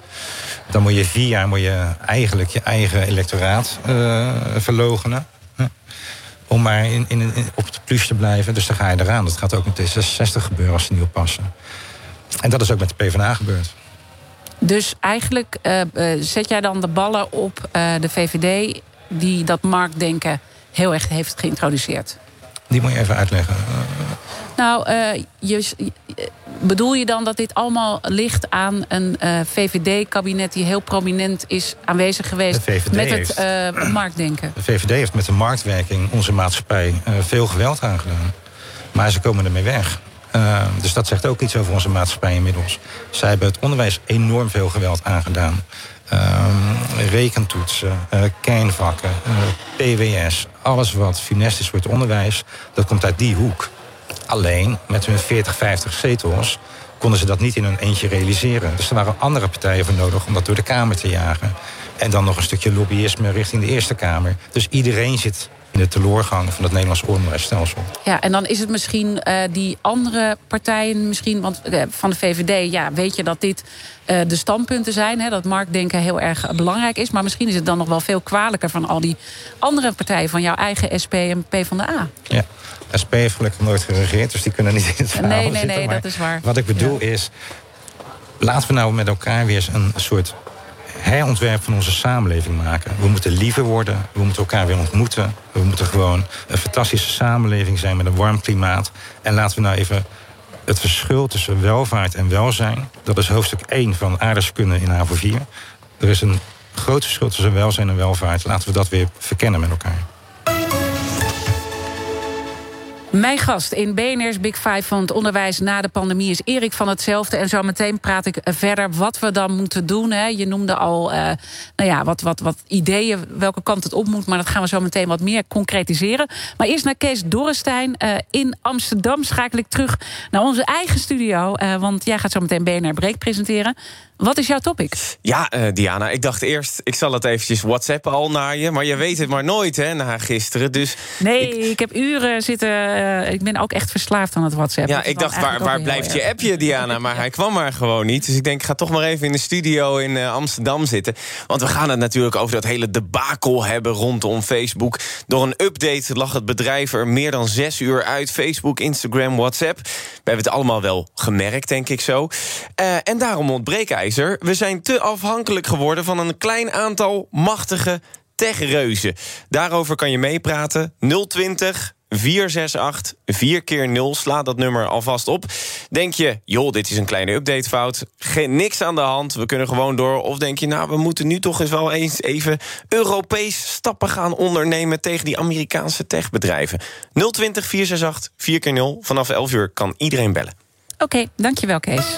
Dan moet je vier jaar moet je eigenlijk je eigen electoraat uh, verlogenen. Om maar in, in, in, op het plus te blijven. Dus dan ga je eraan. Dat gaat ook met D66 gebeuren als ze niet oppassen. En dat is ook met de PvdA gebeurd. Dus eigenlijk uh, uh, zet jij dan de ballen op uh, de VVD... die dat marktdenken heel erg heeft geïntroduceerd? Die moet je even uitleggen. Nou, je, bedoel je dan dat dit allemaal ligt aan een VVD-kabinet... die heel prominent is aanwezig geweest met het heeft, marktdenken? De VVD heeft met de marktwerking onze maatschappij veel geweld aangedaan. Maar ze komen ermee weg. Uh, dus dat zegt ook iets over onze maatschappij inmiddels. Zij hebben het onderwijs enorm veel geweld aangedaan. Uh, rekentoetsen, uh, kernvakken, PWS, alles wat funest is voor het onderwijs, dat komt uit die hoek. Alleen met hun 40, 50 zetels konden ze dat niet in hun eentje realiseren. Dus er waren andere partijen voor nodig om dat door de Kamer te jagen. En dan nog een stukje lobbyisme richting de Eerste Kamer. Dus iedereen zit in de teloorgang van het Nederlands onderwijsstelsel. Ja, en dan is het misschien uh, die andere partijen, misschien, want uh, van de VVD, ja, weet je dat dit uh, de standpunten zijn, hè, dat marktdenken heel erg belangrijk is. Maar misschien is het dan nog wel veel kwalijker van al die andere partijen, van jouw eigen SP en PvdA. Ja. SP heeft gelukkig nooit geregeerd, dus die kunnen niet in het verhaal Nee, nee, zitten, nee, dat is waar. Wat ik bedoel ja. is, laten we nou met elkaar weer eens een soort herontwerp van onze samenleving maken. We moeten liever worden, we moeten elkaar weer ontmoeten. We moeten gewoon een fantastische samenleving zijn met een warm klimaat. En laten we nou even het verschil tussen welvaart en welzijn... dat is hoofdstuk 1 van aardrijkskunde in HAVO 4. Er is een groot verschil tussen welzijn en welvaart. Laten we dat weer verkennen met elkaar. Mijn gast in BNR's Big Five van het onderwijs na de pandemie is Erik van hetzelfde. En zo meteen praat ik verder wat we dan moeten doen. Hè. Je noemde al uh, nou ja, wat, wat, wat ideeën, welke kant het op moet. Maar dat gaan we zo meteen wat meer concretiseren. Maar eerst naar Kees Dorrestein. Uh, in Amsterdam schakel ik terug naar onze eigen studio. Uh, want jij gaat zo meteen BNR Break presenteren. Wat is jouw topic? Ja, uh, Diana, ik dacht eerst, ik zal het eventjes WhatsApp al naar je. Maar je weet het maar nooit, hè, na gisteren. Dus nee, ik, ik heb uren zitten... Uh, ik ben ook echt verslaafd aan het WhatsApp. Ja, ik dacht, waar, waar blijft je appje, Diana? Maar hij kwam maar gewoon niet. Dus ik denk, ik ga toch maar even in de studio in uh, Amsterdam zitten. Want we gaan het natuurlijk over dat hele debakel hebben rondom Facebook. Door een update lag het bedrijf er meer dan zes uur uit. Facebook, Instagram, WhatsApp. We hebben het allemaal wel gemerkt, denk ik zo. en daarom we zijn te afhankelijk geworden van een klein aantal machtige techreuzen. Daarover kan je meepraten. 020 468 4 keer 0 Sla dat nummer alvast op. Denk je, joh, dit is een kleine updatefout. Geen niks aan de hand, we kunnen gewoon door. Of denk je, nou, we moeten nu toch eens wel eens even... Europees stappen gaan ondernemen... tegen die Amerikaanse techbedrijven. 020 468 4 keer 0 Vanaf 11 uur kan iedereen bellen. Oké, dankjewel Kees.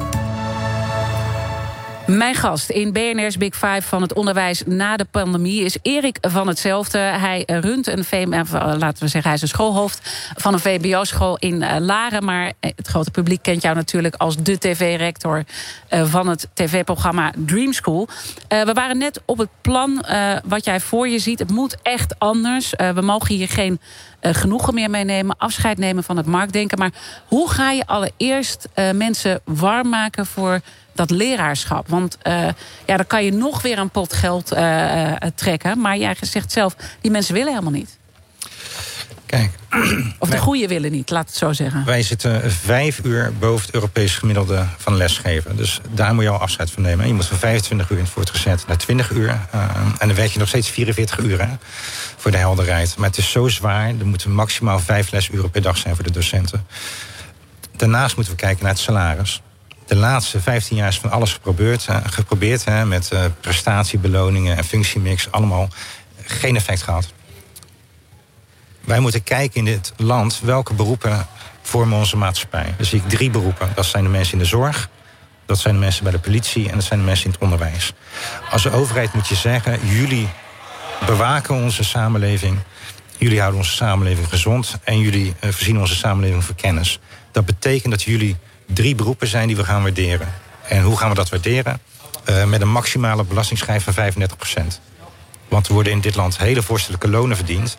Mijn gast in BNR's Big Five van het onderwijs na de pandemie is Erik van hetzelfde. Hij runt een VM, eh, laten we zeggen, hij is een schoolhoofd van een VBO-school in eh, Laren. Maar eh, het grote publiek kent jou natuurlijk als de tv-rector van het tv-programma Dream School. We waren net op het plan wat jij voor je ziet. Het moet echt anders. We mogen hier geen genoegen meer meenemen, afscheid nemen van het marktdenken. Maar hoe ga je allereerst mensen warm maken voor dat leraarschap. Want uh, ja, dan kan je nog weer een pot geld trekken. Maar jij zegt zelf, die mensen willen helemaal niet. Kijk. Of de goede willen niet, laat het zo zeggen. Wij zitten vijf uur boven het Europese gemiddelde van lesgeven. Dus daar moet je al afscheid van nemen. Je moet van 25 uur in het voortgezet naar 20 uur. Uh, en dan werk je nog steeds 44 uur hè, voor de helderheid. Maar het is zo zwaar. Er moeten maximaal vijf lesuren per dag zijn voor de docenten. Daarnaast moeten we kijken naar het salaris de laatste 15 jaar is van alles geprobeerd. geprobeerd hè, met uh, prestatiebeloningen en functiemix. Allemaal geen effect gehad. Wij moeten kijken in dit land welke beroepen vormen onze maatschappij. Dan zie ik drie beroepen. Dat zijn de mensen in de zorg. Dat zijn de mensen bij de politie. En dat zijn de mensen in het onderwijs. Als de overheid moet je zeggen... jullie bewaken onze samenleving. Jullie houden onze samenleving gezond. En jullie uh, voorzien onze samenleving voor kennis. Dat betekent dat jullie drie beroepen zijn die we gaan waarderen. En hoe gaan we dat waarderen? Uh, met een maximale belastingschijf van 35 Want er worden in dit land hele voorstelijke lonen verdiend.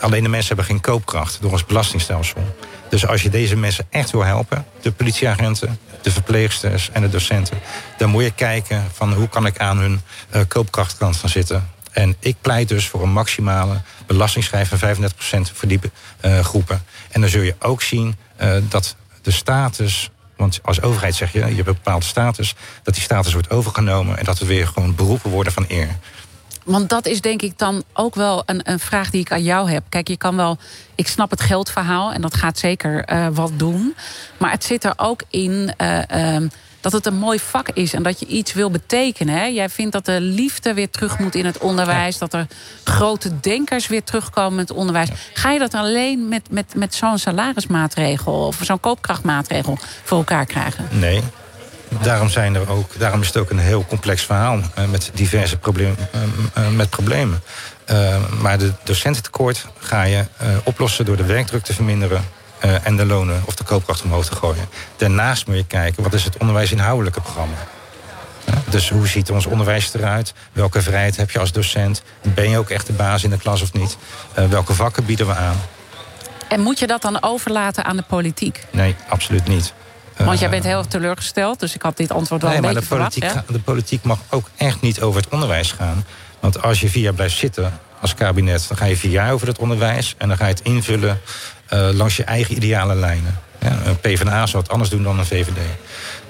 Alleen de mensen hebben geen koopkracht door ons belastingstelsel. Dus als je deze mensen echt wil helpen, de politieagenten, de verpleegsters en de docenten, dan moet je kijken van hoe kan ik aan hun uh, koopkrachtkant gaan zitten. En ik pleit dus voor een maximale belastingschijf van 35% voor die uh, groepen. En dan zul je ook zien uh, dat de status want als overheid zeg je, je hebt een bepaalde status, dat die status wordt overgenomen en dat we weer gewoon beroepen worden van eer. Want dat is denk ik dan ook wel een, een vraag die ik aan jou heb. Kijk, je kan wel. Ik snap het geldverhaal en dat gaat zeker uh, wat doen. Maar het zit er ook in. Uh, dat het een mooi vak is en dat je iets wil betekenen. Hè? Jij vindt dat de liefde weer terug moet in het onderwijs. Dat er grote denkers weer terugkomen in het onderwijs. Ga je dat alleen met, met, met zo'n salarismaatregel of zo'n koopkrachtmaatregel voor elkaar krijgen? Nee. Daarom, zijn er ook, daarom is het ook een heel complex verhaal uh, met diverse problemen. Uh, met problemen. Maar de docententekort ga je oplossen door de werkdruk te verminderen uh, en de lonen of de koopkracht omhoog te gooien. Daarnaast moet je kijken, wat is het onderwijsinhoudelijke programma? Dus hoe ziet ons onderwijs eruit? Welke vrijheid heb je als docent? Ben je ook echt de baas in de klas of niet? Uh, welke vakken bieden we aan? En moet je dat dan overlaten aan de politiek? Nee, absoluut niet. Want jij bent heel teleurgesteld, dus ik had dit antwoord wel nee, een maar beetje de politiek, verwacht. de politiek mag ook echt niet over het onderwijs gaan. Want als je vier jaar blijft zitten als kabinet, dan ga je vier jaar over het onderwijs en dan ga je het invullen uh, langs je eigen ideale lijnen. Ja, een PvdA zou het anders doen dan een VVD.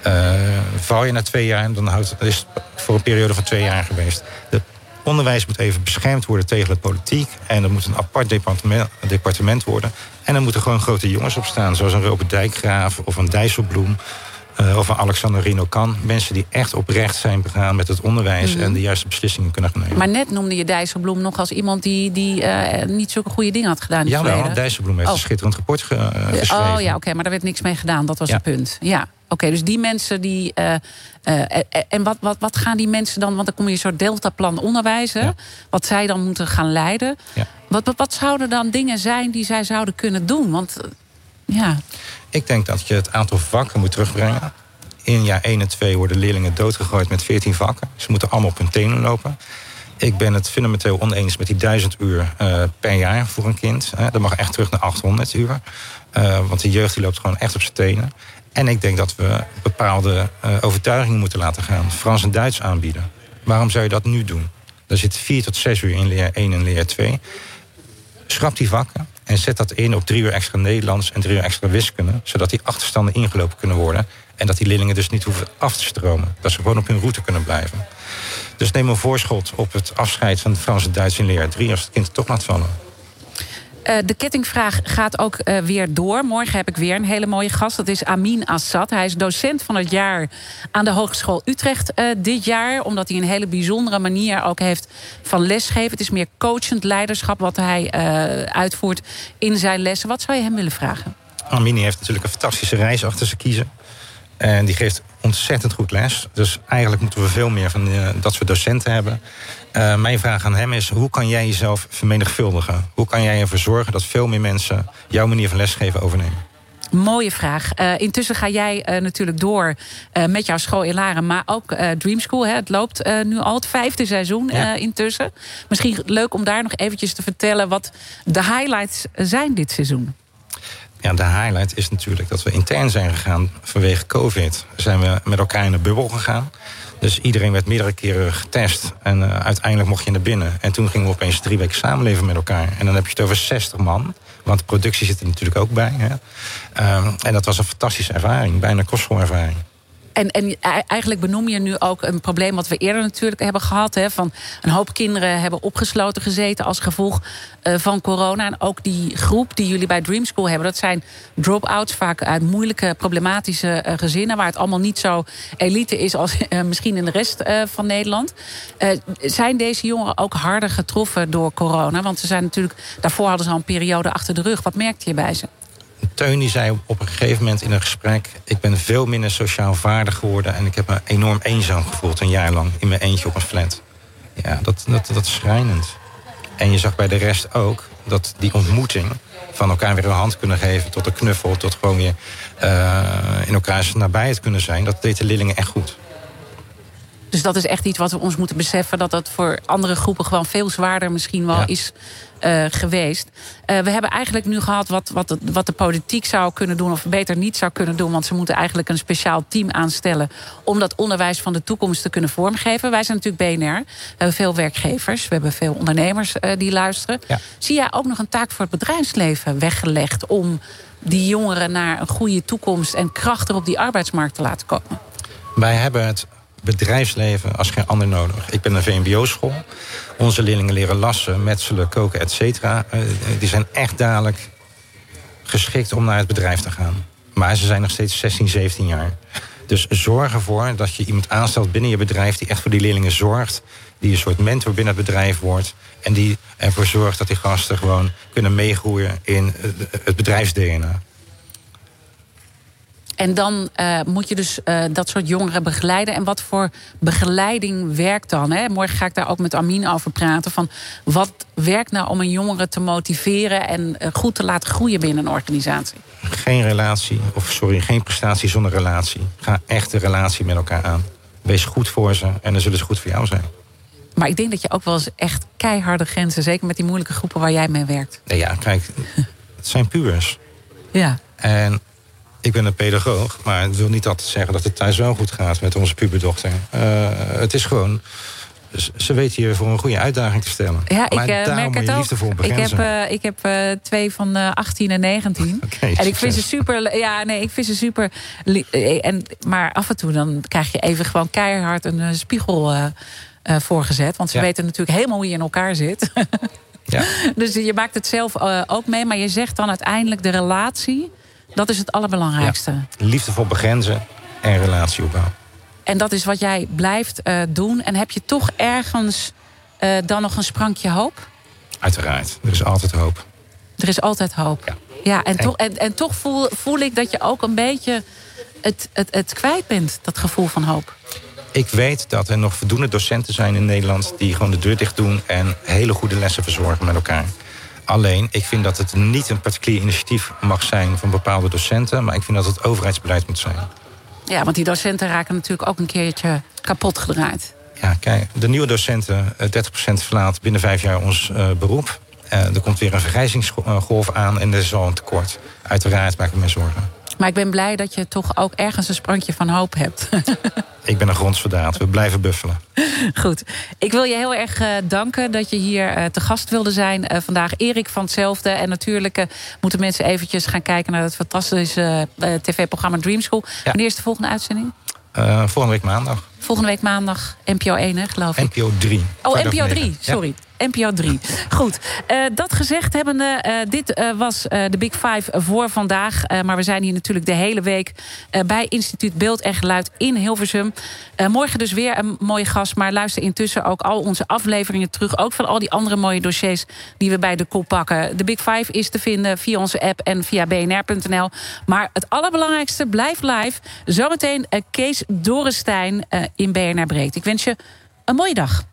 Uh, val je na twee jaar, dan houdt, is het voor een periode van twee jaar geweest. Het onderwijs moet even beschermd worden tegen de politiek. En er moet een apart departement, departement worden. En er moeten gewoon grote jongens op staan, zoals een Robert Dijkgraaf of een Dijsselbloem. Uh, of een Alexander Rino kan. Mensen die echt oprecht zijn begaan met het onderwijs... Mm -hmm. en de juiste beslissingen kunnen nemen. Maar net noemde je Dijsselbloem nog als iemand... die, die uh, niet zulke goede dingen had gedaan. Ja, wel. Dijsselbloem heeft oh. een schitterend rapport ge uh, geschreven. Oh ja, oké, okay, maar daar werd niks mee gedaan. Dat was ja. het punt. Ja, okay, dus die mensen die... en wat, wat, wat gaan die mensen dan... want dan kom je een soort deltaplan onderwijzen... Ja. wat zij dan moeten gaan leiden. Ja. Wat, wat, wat zouden dan dingen zijn die zij zouden kunnen doen? Want ja... Ik denk dat je het aantal vakken moet terugbrengen. In jaar 1 en 2 worden leerlingen doodgegooid met 14 vakken. Ze moeten allemaal op hun tenen lopen. Ik ben het fundamenteel oneens met die 1000 uur uh, per jaar voor een kind. Dat mag echt terug naar 800 uur. Uh, want de jeugd die loopt gewoon echt op zijn tenen. En ik denk dat we bepaalde overtuigingen moeten laten gaan. Frans en Duits aanbieden. Waarom zou je dat nu doen? Er zit 4 tot 6 uur in leer 1 en leer 2. Schrap die vakken. En zet dat in op drie uur extra Nederlands en drie uur extra wiskunde. Zodat die achterstanden ingelopen kunnen worden. En dat die leerlingen dus niet hoeven af te stromen. Dat ze gewoon op hun route kunnen blijven. Dus neem een voorschot op het afscheid van Frans en Duits in leer 3 als het kind toch laat vallen. Uh, de kettingvraag gaat ook uh, weer door. Morgen heb ik weer een hele mooie gast. Dat is Amin Assad. Hij is docent van het jaar aan de Hogeschool Utrecht uh, dit jaar. Omdat hij een hele bijzondere manier ook heeft van lesgeven. Het is meer coachend leiderschap wat hij uitvoert in zijn lessen. Wat zou je hem willen vragen? Amin heeft natuurlijk een fantastische reis achter zijn kiezen. En die geeft ontzettend goed les. Dus eigenlijk moeten we veel meer van dat soort docenten hebben. Uh, mijn vraag aan hem is: hoe kan jij jezelf vermenigvuldigen? Hoe kan jij ervoor zorgen dat veel meer mensen jouw manier van lesgeven overnemen? Mooie vraag. Uh, intussen ga jij uh, natuurlijk door met jouw school in Laren, maar ook Dream School. Hè, het loopt nu al het vijfde seizoen ja. intussen. Misschien leuk om daar nog eventjes te vertellen wat de highlights zijn dit seizoen. Ja, de highlight is natuurlijk dat we intern zijn gegaan vanwege COVID. Zijn we met elkaar in een bubbel gegaan. Dus iedereen werd meerdere keren getest. En uh, uiteindelijk mocht je naar binnen. En toen gingen we opeens drie weken samenleven met elkaar. En dan heb je het over 60 man. Want de productie zit er natuurlijk ook bij. Hè. Um, en dat was een fantastische ervaring. Bijna kostschool-ervaring. En, en eigenlijk benoem je nu ook een probleem wat we eerder natuurlijk hebben gehad. Hè, van een hoop kinderen hebben opgesloten gezeten als gevolg uh, van corona. En ook die groep die jullie bij Dream School hebben, dat zijn drop-outs, vaak uit moeilijke, problematische uh, gezinnen, waar het allemaal niet zo elite is als uh, misschien in de rest van Nederland. zijn deze jongeren ook harder getroffen door corona? Want ze zijn natuurlijk, daarvoor hadden ze al een periode achter de rug. Wat merkte je bij ze? Teun die zei op een gegeven moment in een gesprek... ik ben veel minder sociaal vaardig geworden... en ik heb me enorm eenzaam gevoeld een jaar lang... in mijn eentje op een flat. Ja, dat, dat, dat is schrijnend. En je zag bij de rest ook dat die ontmoeting... van elkaar weer een hand kunnen geven tot een knuffel... tot gewoon weer uh, in elkaars nabijheid kunnen zijn... dat deed de leerlingen echt goed. Dus dat is echt iets wat we ons moeten beseffen... dat dat voor andere groepen gewoon veel zwaarder misschien wel ja. is uh, geweest. Uh, we hebben eigenlijk nu gehad wat, wat, de, wat de politiek zou kunnen doen... of beter niet zou kunnen doen. Want ze moeten eigenlijk een speciaal team aanstellen... om dat onderwijs van de toekomst te kunnen vormgeven. Wij zijn natuurlijk BNR. We hebben veel werkgevers. We hebben veel ondernemers uh, die luisteren. Ja. Zie jij ook nog een taak voor het bedrijfsleven weggelegd... om die jongeren naar een goede toekomst... en krachtig op die arbeidsmarkt te laten komen? Wij hebben het bedrijfsleven als geen ander nodig. Ik ben een VMBO-school. Onze leerlingen leren lassen, metselen, koken, et cetera. Uh, die zijn echt dadelijk geschikt om naar het bedrijf te gaan. Maar ze zijn nog steeds 16, 17 jaar. Dus zorg ervoor dat je iemand aanstelt binnen je bedrijf... die echt voor die leerlingen zorgt. Die een soort mentor binnen het bedrijf wordt. En die ervoor zorgt dat die gasten gewoon kunnen meegroeien in het bedrijfs-DNA. En dan uh, moet je dus uh, dat soort jongeren begeleiden. En wat voor begeleiding werkt dan? Hè? Morgen ga ik daar ook met Amin over praten. Van wat werkt nou om een jongere te motiveren en uh, goed te laten groeien binnen een organisatie? Geen relatie, of sorry, geen prestatie zonder relatie. Ga echt de relatie met elkaar aan. Wees goed voor ze en dan zullen ze goed voor jou zijn. Maar ik denk dat je ook wel eens echt keiharde grenzen, zeker met die moeilijke groepen waar jij mee werkt. Nee, ja, kijk, het zijn puurs. Ja. En ik ben een pedagoog, maar het wil niet altijd zeggen dat het thuis wel goed gaat met onze puberdochter. Uh, het is gewoon. Ze weet je voor een goede uitdaging te stellen. Ja, ik uh, merk het ook. Ik heb, uh, ik heb twee van 18 en 19. Okay, en ik vind ze super. Ja, nee, ik vind ze super. En, maar af en toe dan krijg je even gewoon keihard een spiegel voorgezet. Want ze ja. weten natuurlijk helemaal hoe je in elkaar zit. ja. Dus je maakt het zelf ook mee. Maar je zegt dan uiteindelijk de relatie dat is het allerbelangrijkste. Ja, liefdevol begrenzen en relatieopbouw. En dat is wat jij blijft uh, doen. En heb je toch ergens uh, dan nog een sprankje hoop? Uiteraard. Er is altijd hoop. Er is altijd hoop. Ja, ja en, en, toch, en, en toch voel, voel ik dat je ook een beetje het, het, het kwijt bent, dat gevoel van hoop. Ik weet dat er nog voldoende docenten zijn in Nederland... die gewoon de deur dicht doen en hele goede lessen verzorgen met elkaar. Alleen, ik vind dat het niet een particulier initiatief mag zijn van bepaalde docenten, maar ik vind dat het overheidsbeleid moet zijn. Ja, want die docenten raken natuurlijk ook een keertje kapot gedraaid. Ja, kijk, de nieuwe docenten, 30% eh, verlaat binnen vijf jaar ons uh, beroep. Uh, er komt weer een vergrijzingsgolf aan en er is al een tekort. Uiteraard maak ik me zorgen. Maar ik ben blij dat je toch ook ergens een sprankje van hoop hebt. ik ben een grondsverdaad. We blijven buffelen. Goed. Ik wil je heel erg uh, danken dat je hier uh, te gast wilde zijn uh, vandaag. Erik van hetzelfde. En natuurlijk moeten mensen eventjes gaan kijken naar het fantastische tv-programma Dream School. Ja. Wanneer is de volgende uitzending? volgende week maandag. Volgende week maandag, NPO 1, hè, geloof ik. NPO 3. Oh, NPO 3, sorry. NPO 3. Goed, uh, dat gezegd hebbende, uh, dit uh, was de Big Five voor vandaag. maar we zijn hier natuurlijk de hele week bij Instituut Beeld en Geluid in Hilversum. morgen dus weer een mooie gast, maar luister intussen ook al onze afleveringen terug. Ook van al die andere mooie dossiers die we bij de kop pakken. De Big Five is te vinden via onze app en via bnr.nl. Maar het allerbelangrijkste blijft live. Zometeen Kees Dorrestein in BNR Breekt. Ik wens je een mooie dag.